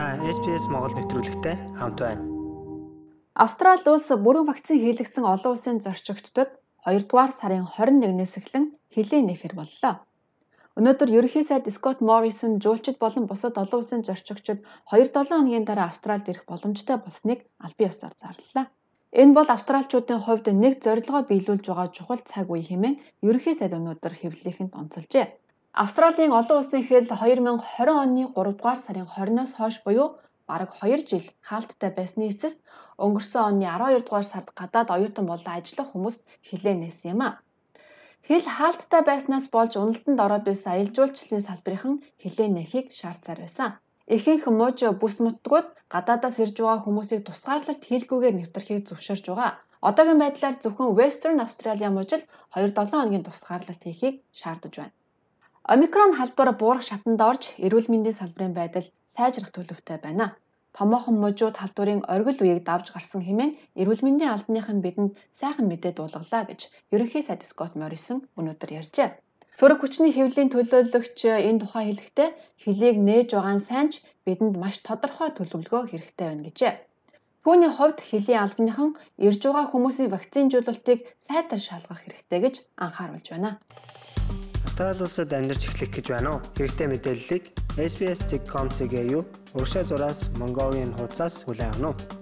SPS Монгол нэвтрүүлэгтэй хамт байна. Австрали улс бүрэн вакцин хийлгсэн олон улсын зорчигчдод 2 дугаар сарын 21-ээс эхлэн хилээ нэхэр боллоо. Өнөөдөр ерөнхий сайд Скот Моррисон жуулчид болон бусад олон улсын зорчигчид 2-7 хоногийн дараа Австралид ирэх боломжтой болсныг аль бие усаар зарлалаа. Энэ бол австралчуудын хувьд нэг зорилгоо биелүүлж байгаа чухал цаг үе хэмээн ерөнхий сайд өнөөдөр хэвлэлийнхэнд онцолжээ. Австралийн олон улсын хэл 2020 оны 3 дугаар сарын 20-оос хойш буюу бараг 2 жил хаалттай байсны эцэст өнгөрсөн оны 12 дугаар сард гадаад оюутан болон ажиллах хүмүүст хилээ нээсэн юм а. Хэл хаалттай байснаас болж уналтанд ороод байсан аялал жуулчлалын салбарынхан хилээ нээхийг шаардсаар байсан. Ихэнх мууж бүс нутгууд гадаадаас ирж байгаа хүмүүсийг тусгаарлалт хийлгүүгээр нэвтрэхийг зөвшөөрч байгаа. Одоогийн байдлаар зөвхөн Western Australia мужид 2-7 хоногийн тусгаарлалт хийхийг шаардаж байна. Омикрон халбар буурах шатанд орж эрүүл мэндийн салбарын байдал сайжрах төлөвтэй байна. Томоохон мужууд халдварын оргил үеийг давж гарсан хэмээн эрүүл мэндийн албаныхан бидэнд сайхан мэдээ дуулгалаа гэж ерөнхий сайд Скот Моррисон өнөөдөр ярьжээ. Сөрөг хүчний хэвлэлийн төлөөлөгч энэ тухай хэлэхдээ хөлийг нээж байгаа нь сайн ч бидэнд маш тодорхой төлөвлөгөө хэрэгтэй байна гэжээ. Түүний хувьд хөлийн албаныхан ирж байгаа хүмүүсийн вакцинжуулалтыг сайтар шалгах хэрэгтэй гэж анхааруулж байна. Австрали улсад амьдарч эхлэх гэж байна уу? Хэрэгтэй мэдээллийг SBS.com.cg юу? Урагшаа зураас Mongolian хуудасаас хүлээн авах нь